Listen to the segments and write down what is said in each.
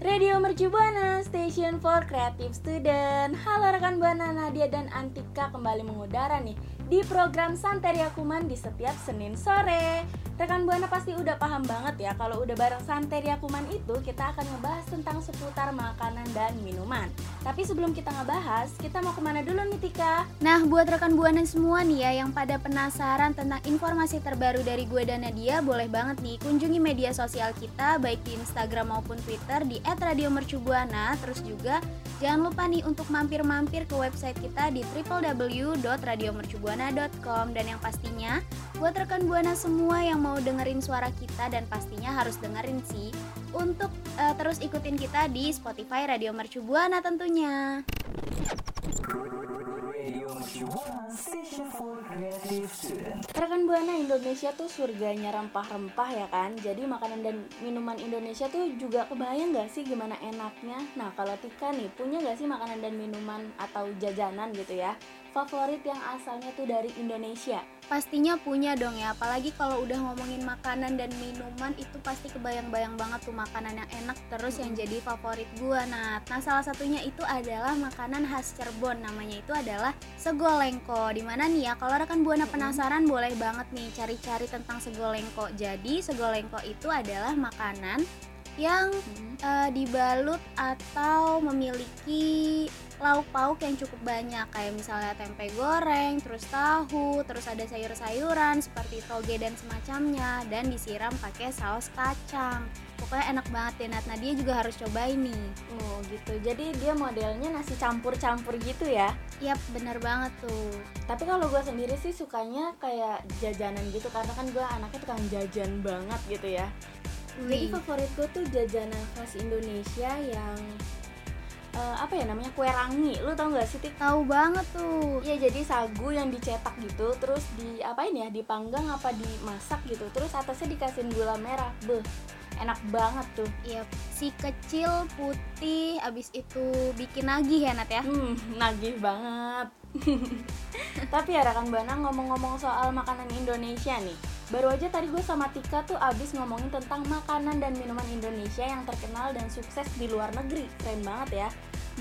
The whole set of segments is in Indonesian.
Radio Mercu Buana, Station for Creative Student. Halo rekan Buana Nadia dan Antika kembali mengudara nih di program Santeria Kuman di setiap Senin sore. Rekan Buana pasti udah paham banget ya kalau udah bareng Santeria Kuman itu kita akan ngebahas tentang seputar makanan dan minuman. Tapi sebelum kita ngebahas, kita mau ke mana dulu nih Tika? Nah, buat rekan Buana semua nih ya yang pada penasaran tentang informasi terbaru dari gue dan Nadia, boleh banget nih kunjungi media sosial kita baik di Instagram maupun Twitter di @radiomercubuana. Terus juga jangan lupa nih untuk mampir-mampir ke website kita di www.radiomercubuana.com dan yang pastinya buat rekan Buana semua yang mau dengerin suara kita dan pastinya harus dengerin sih. Untuk uh, terus ikutin kita di Spotify Radio Mercu Buana tentunya. Rekan Buana Indonesia tuh surganya rempah-rempah ya kan? Jadi makanan dan minuman Indonesia tuh juga kebayang gak sih gimana enaknya? Nah kalau Tika nih punya gak sih makanan dan minuman atau jajanan gitu ya? Favorit yang asalnya tuh dari Indonesia Pastinya punya dong ya, apalagi kalau udah ngomongin makanan dan minuman itu pasti kebayang-bayang banget tuh makanan yang enak terus yang jadi favorit gua. Nah, nah salah satunya itu adalah makanan khas Cirebon, namanya itu adalah segolengko. Di mana nih ya, kalau rekan buana penasaran boleh banget nih cari-cari tentang segolengko. Jadi segolengko itu adalah makanan yang uh, dibalut atau memiliki lauk pauk yang cukup banyak kayak misalnya tempe goreng, terus tahu, terus ada sayur-sayuran seperti toge dan semacamnya dan disiram pakai saus kacang. Pokoknya enak banget deh Nat. Nah, dia juga harus coba ini. Oh gitu, jadi dia modelnya nasi campur-campur gitu ya? Yap, bener banget tuh. Tapi kalau gue sendiri sih sukanya kayak jajanan gitu karena kan gue anaknya tukang jajan banget gitu ya. Jadi favorit gue tuh jajanan khas Indonesia yang uh, apa ya namanya kue rangi. Lu tau gak sih Tik? tahu banget tuh. Iya jadi sagu yang dicetak gitu terus di apa ini ya dipanggang apa dimasak gitu terus atasnya dikasihin gula merah. Beh enak banget tuh. Iya si kecil putih abis itu bikin nagih ya Nat ya? Hmm, nagih banget. Tapi ya rekan Bana ngomong-ngomong soal makanan Indonesia nih Baru aja tadi gue sama Tika tuh abis ngomongin tentang makanan dan minuman Indonesia yang terkenal dan sukses di luar negeri. Keren banget ya.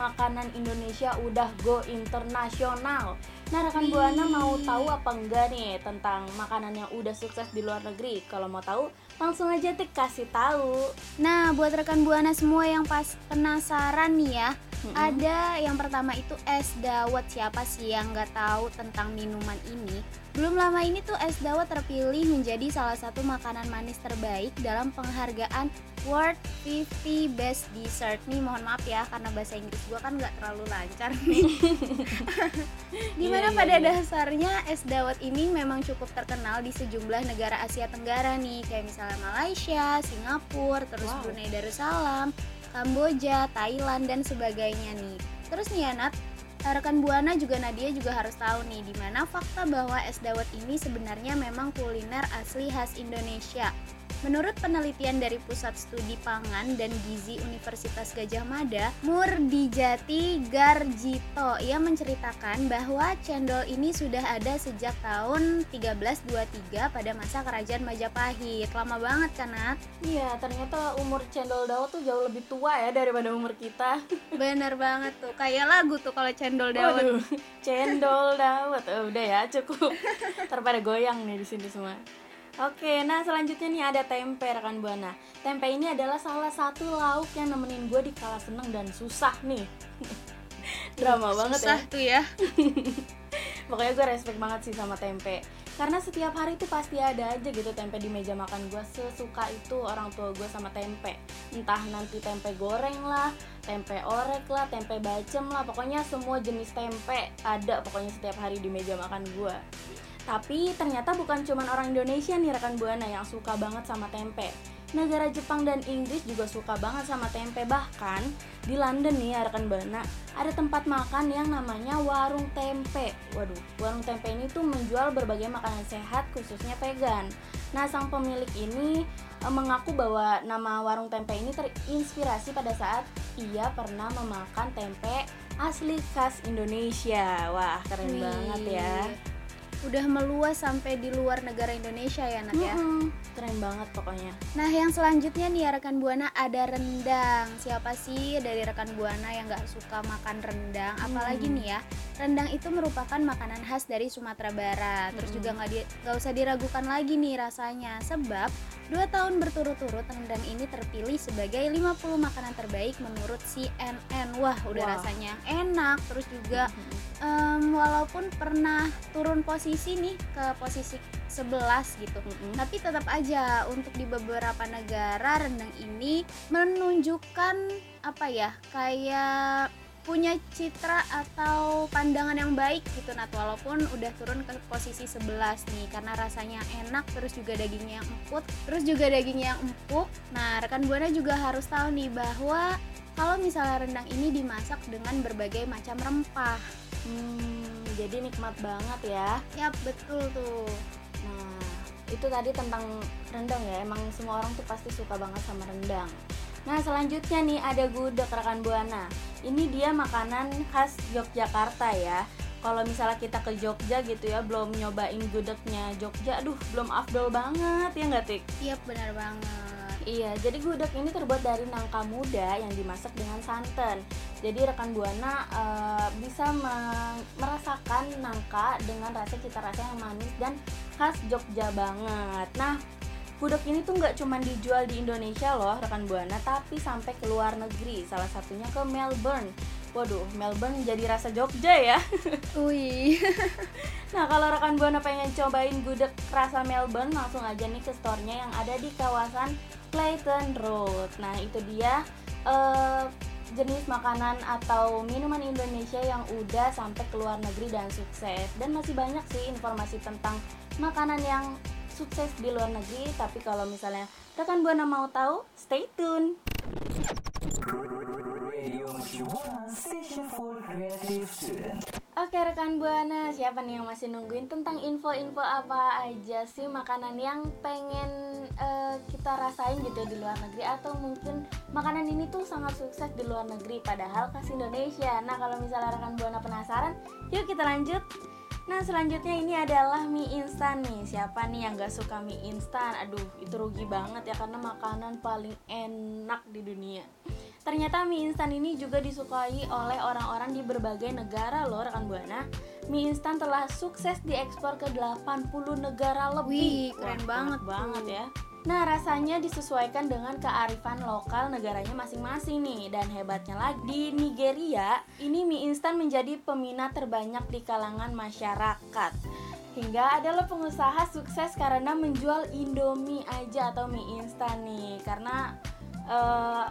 Makanan Indonesia udah go internasional. Nah rekan Buana mau tahu apa enggak nih tentang makanan yang udah sukses di luar negeri? Kalau mau tahu langsung aja Tik kasih tahu. Nah buat rekan Buana semua yang pas penasaran nih ya, Mm-hmm. Ada yang pertama itu es dawet. Siapa sih yang nggak tahu tentang minuman ini? Belum lama ini tuh es dawet terpilih menjadi salah satu makanan manis terbaik dalam penghargaan World 50 Best Dessert. Nih mohon maaf ya karena bahasa Inggris gua kan nggak terlalu lancar nih. Di mana yeah, yeah, pada yeah. dasarnya es dawet ini memang cukup terkenal di sejumlah negara Asia Tenggara nih, kayak misalnya Malaysia, Singapura, terus wow. Brunei Darussalam, Kamboja, Thailand dan sebagainya nih. Terus nih ya Nat, rekan Buana juga Nadia juga harus tahu nih di mana fakta bahwa es dawet ini sebenarnya memang kuliner asli khas Indonesia. Menurut penelitian dari Pusat Studi Pangan dan Gizi Universitas Gajah Mada, Murdijati Garjito, ia menceritakan bahwa cendol ini sudah ada sejak tahun 1323 pada masa Kerajaan Majapahit. Lama banget kan, Nat? Iya, ternyata umur cendol dawet tuh jauh lebih tua ya daripada umur kita. Bener banget tuh, kayak lagu tuh kalau cendol dawet. Waduh, cendol dawet. Oh, udah ya, cukup. Terpada goyang nih di sini semua. Oke, nah selanjutnya nih ada tempe rekan buana. Tempe ini adalah salah satu lauk yang nemenin gue di kala seneng dan susah nih. Drama banget susah ya. tuh ya. Pokoknya gue respect banget sih sama tempe. Karena setiap hari tuh pasti ada aja gitu tempe di meja makan gue. Sesuka itu orang tua gue sama tempe. Entah nanti tempe goreng lah, tempe orek lah, tempe bacem lah. Pokoknya semua jenis tempe ada pokoknya setiap hari di meja makan gue. Tapi ternyata bukan cuma orang Indonesia nih rekan Buana yang suka banget sama tempe. negara Jepang dan Inggris juga suka banget sama tempe. Bahkan di London nih ya rekan bana ada tempat makan yang namanya warung tempe. Waduh warung tempe ini tuh menjual berbagai makanan sehat khususnya vegan. Nah sang pemilik ini eh, mengaku bahwa nama warung tempe ini terinspirasi pada saat ia pernah memakan tempe asli khas Indonesia. Wah keren Wih. banget ya Udah meluas sampai di luar negara Indonesia ya Nat ya. Mm-mm, keren banget pokoknya Nah yang selanjutnya nih ya rekan buana ada rendang. Siapa sih dari rekan buana yang nggak suka makan rendang? Apalagi Hmm. nih ya, rendang itu merupakan makanan khas dari Sumatera Barat. Terus Hmm. juga nggak di- nggak usah diragukan lagi nih rasanya, sebab dua tahun berturut-turut rendang ini terpilih sebagai 50 makanan terbaik menurut CNN. Wah udah Wah. rasanya enak. Terus juga em, walaupun pernah turun posisi nih ke posisi 11 gitu. Mm-mm. Tapi tetap aja untuk di beberapa negara rendang ini menunjukkan apa ya kayak punya citra atau pandangan yang baik gitu Nat walaupun udah turun ke posisi 11 nih karena rasanya enak terus juga dagingnya yang empuk terus juga dagingnya yang empuk nah rekan buana juga harus tahu nih bahwa kalau misalnya rendang ini dimasak dengan berbagai macam rempah Hmm, jadi nikmat banget ya. ya betul tuh Nah, itu tadi tentang rendang ya. Emang semua orang tuh pasti suka banget sama rendang. Nah, selanjutnya nih ada gudeg rekan Buana. Ini dia makanan khas Yogyakarta ya. Kalau misalnya kita ke Jogja gitu ya, belum nyobain gudegnya Jogja, aduh belum afdol banget ya nggak Tik? iya benar banget Iya, jadi gudeg ini terbuat dari nangka muda yang dimasak dengan santan. Jadi rekan buana eh, bisa me- merasakan nangka dengan rasa cita rasa yang manis dan khas Jogja banget. Nah, gudeg ini tuh nggak cuma dijual di Indonesia loh rekan buana, tapi sampai ke luar negeri. Salah satunya ke Melbourne. Waduh, Melbourne jadi rasa Jogja ya. Wih Nah, kalau rekan Buana pengen cobain gudeg rasa Melbourne, langsung aja nih ke store-nya yang ada di kawasan Clayton Road. Nah, itu dia eh, jenis makanan atau minuman Indonesia yang udah sampai ke luar negeri dan sukses. Dan masih banyak sih informasi tentang makanan yang sukses di luar negeri, tapi kalau misalnya rekan Buana mau tahu, stay tune. Oke rekan buana, siapa nih yang masih nungguin tentang info-info apa aja sih makanan yang pengen eh, kita rasain gitu di luar negeri atau mungkin makanan ini tuh sangat sukses di luar negeri padahal khas Indonesia. Nah kalau misalnya rekan buana penasaran, yuk kita lanjut. Nah selanjutnya ini adalah mie instan nih. Siapa nih yang gak suka mie instan? Aduh itu rugi banget ya karena makanan paling enak di dunia. Ternyata mie instan ini juga disukai oleh orang-orang di berbagai negara loh rekan Buana. Mie instan telah sukses diekspor ke 80 negara lebih. Wih, keren Wah, banget banget ya. Nah, rasanya disesuaikan dengan kearifan lokal negaranya masing-masing nih. Dan hebatnya lagi, di Nigeria, ini mie instan menjadi peminat terbanyak di kalangan masyarakat. Hingga adalah pengusaha sukses karena menjual Indomie aja atau mie instan nih. Karena eh,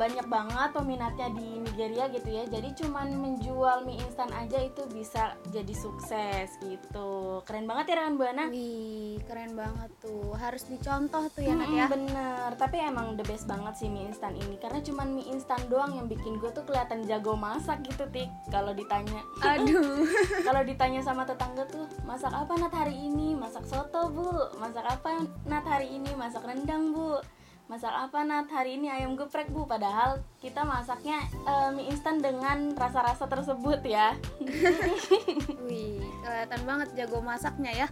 banyak banget peminatnya di Nigeria gitu ya. Jadi cuman menjual mie instan aja itu bisa jadi sukses gitu. Keren banget ya rekan Buana. Wih, keren banget tuh. Harus dicontoh tuh ya, Nat ya. Bener, tapi emang the best banget sih mie instan ini karena cuman mie instan doang yang bikin gue tuh kelihatan jago masak gitu tik. Kalau ditanya, Aduh. kalau ditanya sama tetangga tuh masak apa nat hari ini? Masak soto bu. Masak apa nat hari ini? Masak rendang bu. Masak apa nat hari ini ayam geprek bu. Padahal kita masaknya eh, mie instan dengan rasa-rasa tersebut ya. Wih, kelihatan banget jago masaknya ya.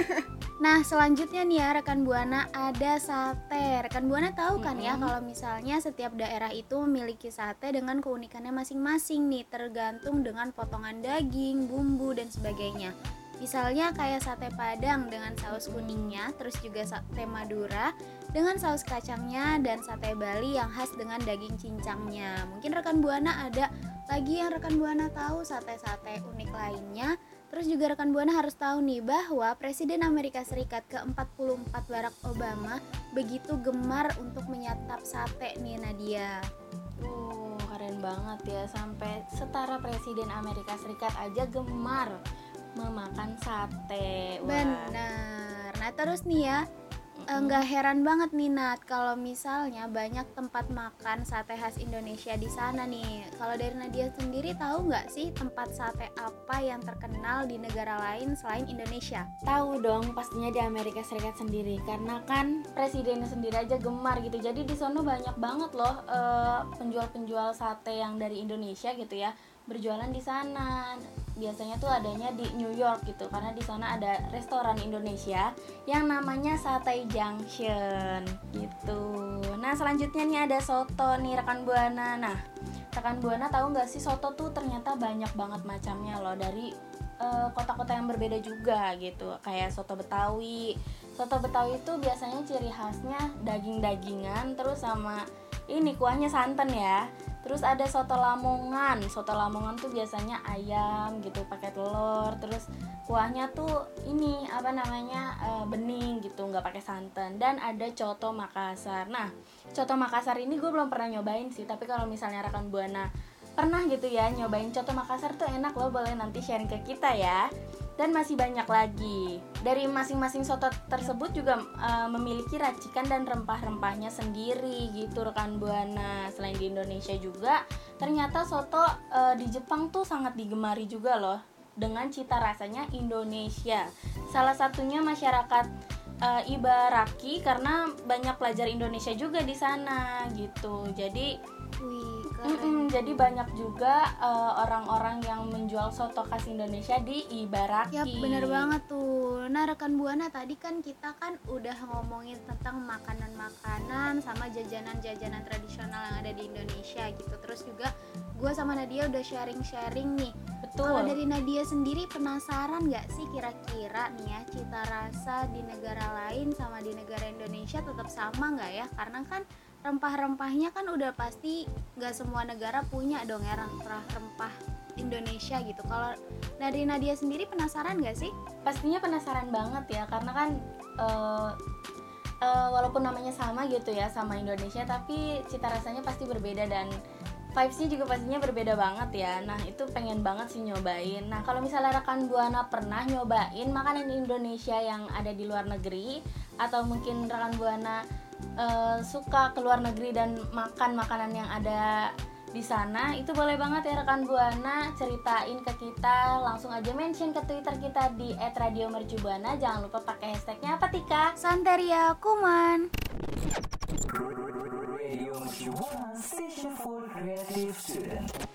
nah, selanjutnya nih ya rekan Buana ada sate. Rekan Buana tahu kan ya Mm-mm. kalau misalnya setiap daerah itu memiliki sate dengan keunikannya masing-masing nih, tergantung dengan potongan daging, bumbu dan sebagainya. Misalnya kayak sate Padang dengan saus kuningnya, terus juga sate Madura dengan saus kacangnya dan sate Bali yang khas dengan daging cincangnya. Mungkin rekan Buana ada lagi yang rekan Buana tahu sate-sate unik lainnya. Terus juga rekan Buana harus tahu nih bahwa Presiden Amerika Serikat ke-44 Barack Obama begitu gemar untuk menyantap sate nih Nadia. Tuh, keren banget ya sampai setara presiden Amerika Serikat aja gemar memakan sate. Wah. Benar. Nah, terus nih ya, Eh, nggak heran banget nih Nat kalau misalnya banyak tempat makan sate khas Indonesia di sana nih. Kalau dari Nadia sendiri tahu nggak sih tempat sate apa yang terkenal di negara lain selain Indonesia? Tahu dong pastinya di Amerika Serikat sendiri karena kan presidennya sendiri aja gemar gitu. Jadi di sana banyak banget loh eh, penjual-penjual sate yang dari Indonesia gitu ya berjualan di sana. Biasanya tuh adanya di New York gitu karena di sana ada restoran Indonesia yang namanya Sate Junction gitu. Nah, selanjutnya nih ada soto nih rekan Buana. Nah, rekan Buana tahu nggak sih soto tuh ternyata banyak banget macamnya loh dari eh, kota-kota yang berbeda juga gitu. Kayak soto Betawi. Soto Betawi itu biasanya ciri khasnya daging-dagingan terus sama ini kuahnya santan ya. Terus ada soto lamongan. Soto lamongan tuh biasanya ayam gitu pakai telur. Terus kuahnya tuh ini apa namanya eh, bening gitu nggak pakai santan. Dan ada coto Makassar. Nah coto Makassar ini gue belum pernah nyobain sih. Tapi kalau misalnya rekan buana pernah gitu ya nyobain coto Makassar tuh enak loh. Boleh nanti sharing ke kita ya dan masih banyak lagi. Dari masing-masing soto tersebut juga uh, memiliki racikan dan rempah-rempahnya sendiri gitu rekan Buana. Selain di Indonesia juga, ternyata soto uh, di Jepang tuh sangat digemari juga loh dengan cita rasanya Indonesia. Salah satunya masyarakat uh, Ibaraki karena banyak pelajar Indonesia juga di sana gitu. Jadi Wih, Mm-mm, jadi banyak juga uh, orang-orang yang menjual soto khas Indonesia di Ibaraki. Yap, bener banget tuh. Nah, rekan Buana tadi kan kita kan udah ngomongin tentang makanan-makanan sama jajanan-jajanan tradisional yang ada di Indonesia gitu. Terus juga gue sama Nadia udah sharing-sharing nih. Betul. Kalau dari Nadia sendiri penasaran nggak sih kira-kira nih ya cita rasa di negara lain sama di negara Indonesia tetap sama nggak ya? Karena kan rempah-rempahnya kan udah pasti nggak semua negara punya dong ya rempah-rempah Indonesia gitu. Kalau dari Nadia sendiri penasaran nggak sih? Pastinya penasaran banget ya karena kan uh, uh, walaupun namanya sama gitu ya sama Indonesia tapi cita rasanya pasti berbeda dan vibesnya juga pastinya berbeda banget ya nah itu pengen banget sih nyobain nah kalau misalnya rekan buana pernah nyobain makanan Indonesia yang ada di luar negeri atau mungkin rekan buana uh, suka ke luar negeri dan makan makanan yang ada di sana itu boleh banget ya rekan buana ceritain ke kita. Langsung aja mention ke twitter kita di @radiomercubuana. Jangan lupa pakai hashtagnya apa Tika? Santeria Kuman.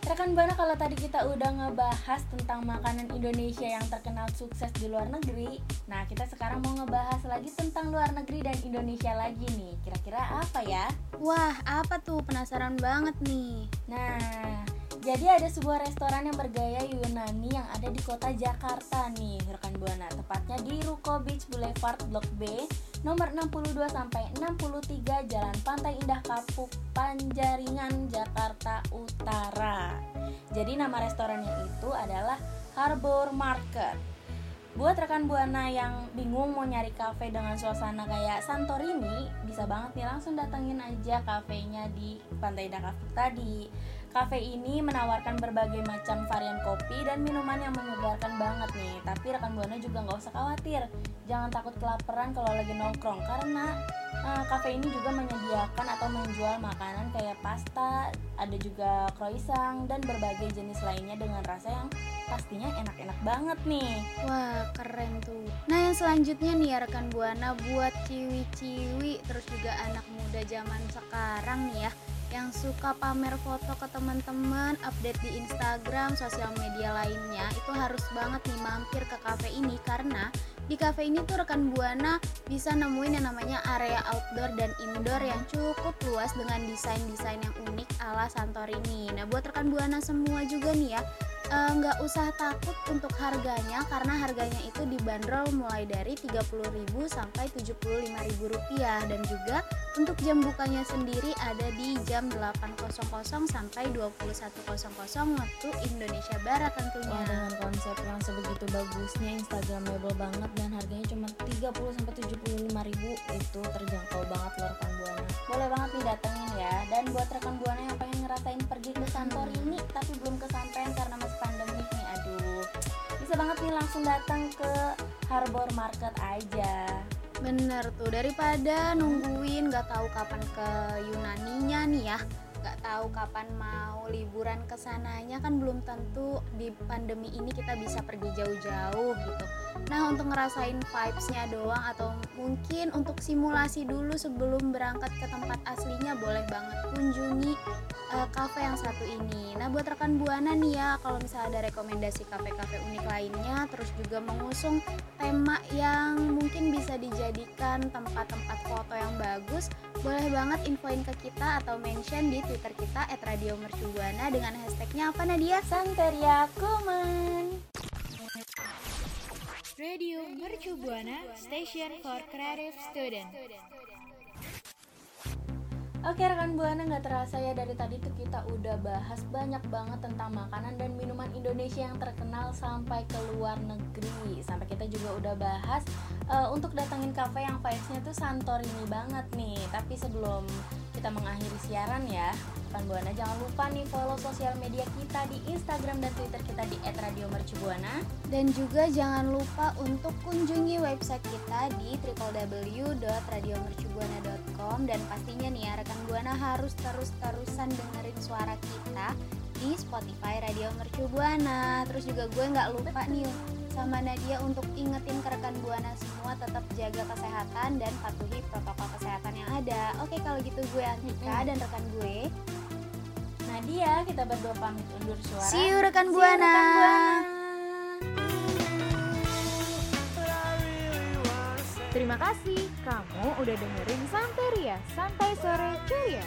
Rekan Buana kalau tadi kita udah ngebahas tentang makanan Indonesia yang terkenal sukses di luar negeri Nah kita sekarang mau ngebahas lagi tentang luar negeri dan Indonesia lagi nih Kira-kira apa ya? Wah, apa tuh? Penasaran banget nih. Nah, jadi ada sebuah restoran yang bergaya Yunani yang ada di kota Jakarta nih, rekan Buana. Tepatnya di Ruko Beach Boulevard Blok B, nomor 62 sampai 63 Jalan Pantai Indah Kapuk, Panjaringan, Jakarta Utara. Jadi nama restorannya itu adalah Harbor Market. Buat rekan Buana yang bingung mau nyari kafe dengan suasana kayak Santorini, bisa banget nih langsung datengin aja kafenya di Pantai Indah Kapuk tadi. Cafe ini menawarkan berbagai macam varian kopi dan minuman yang menyegarkan banget nih. Tapi rekan buana juga nggak usah khawatir, jangan takut kelaparan kalau lagi nongkrong karena uh, cafe ini juga menyediakan atau menjual makanan kayak pasta, ada juga croissant dan berbagai jenis lainnya dengan rasa yang pastinya enak-enak banget nih. Wah, keren tuh. Nah, yang selanjutnya nih ya rekan Buana buat ciwi-ciwi terus juga anak muda zaman sekarang nih ya yang suka pamer foto ke teman-teman, update di Instagram, sosial media lainnya, itu harus banget nih mampir ke cafe ini karena di cafe ini tuh rekan Buana bisa nemuin yang namanya area outdoor dan indoor yang cukup luas dengan desain-desain yang unik ala Santorini. Nah, buat rekan Buana semua juga nih ya, eh, nggak usah takut untuk harganya karena harganya itu dibanderol mulai dari 30.000 sampai 75.000 rupiah dan juga untuk jam bukanya sendiri ada di jam 8.00 sampai 21.00 waktu Indonesia Barat tentunya. Wah, dengan konsep yang sebegitu bagusnya, instagramable banget dan harganya cuma 30 sampai 75 ribu itu terjangkau banget loh rekan buana. Boleh banget nih datengin ya. Dan buat rekan buana yang pengen ngerasain pergi ke Santorini tapi belum kesampaian karena banget nih langsung datang ke Harbor Market aja. Bener tuh daripada nungguin nggak tahu kapan ke Yunaninya nih ya tahu kapan mau liburan ke sananya kan belum tentu di pandemi ini kita bisa pergi jauh-jauh gitu. Nah untuk ngerasain vibesnya doang atau mungkin untuk simulasi dulu sebelum berangkat ke tempat aslinya boleh banget kunjungi uh, cafe yang satu ini. Nah buat rekan buana nih ya kalau misalnya ada rekomendasi kafe-kafe unik lainnya, terus juga mengusung tema yang mungkin bisa dijadikan tempat-tempat foto yang bagus, boleh banget infoin ke kita atau mention di Twitter kita @radiomercubuana dengan hashtagnya apa Nadia? Santeria Kuman. Radio Mercu Buana Station for Creative Student. Oke rekan buana nggak terasa ya dari tadi tuh kita udah bahas banyak banget tentang makanan dan minuman Indonesia yang terkenal sampai ke luar negeri sampai kita juga udah bahas uh, untuk datangin kafe yang vibesnya tuh Santorini banget nih tapi sebelum kita mengakhiri siaran ya rekan buana jangan lupa nih follow sosial media kita di Instagram dan Twitter kita di @radiomercubuana. Dan juga jangan lupa untuk kunjungi website kita di www.radiomercubuana.com dan pastinya nih ya rekan Buana harus terus-terusan dengerin suara kita di Spotify Radio Mercu Buana. Terus juga gue nggak lupa nih sama Nadia untuk ingetin ke rekan Buana semua tetap jaga kesehatan dan patuhi protokol kesehatan yang ada. Oke kalau gitu gue Antika dan rekan gue Nadia, kita berdua pamit undur suara. See you rekan Buana. See you, rekan Buana. Terima kasih kamu udah dengerin Santeria, Santai Sore Ceria.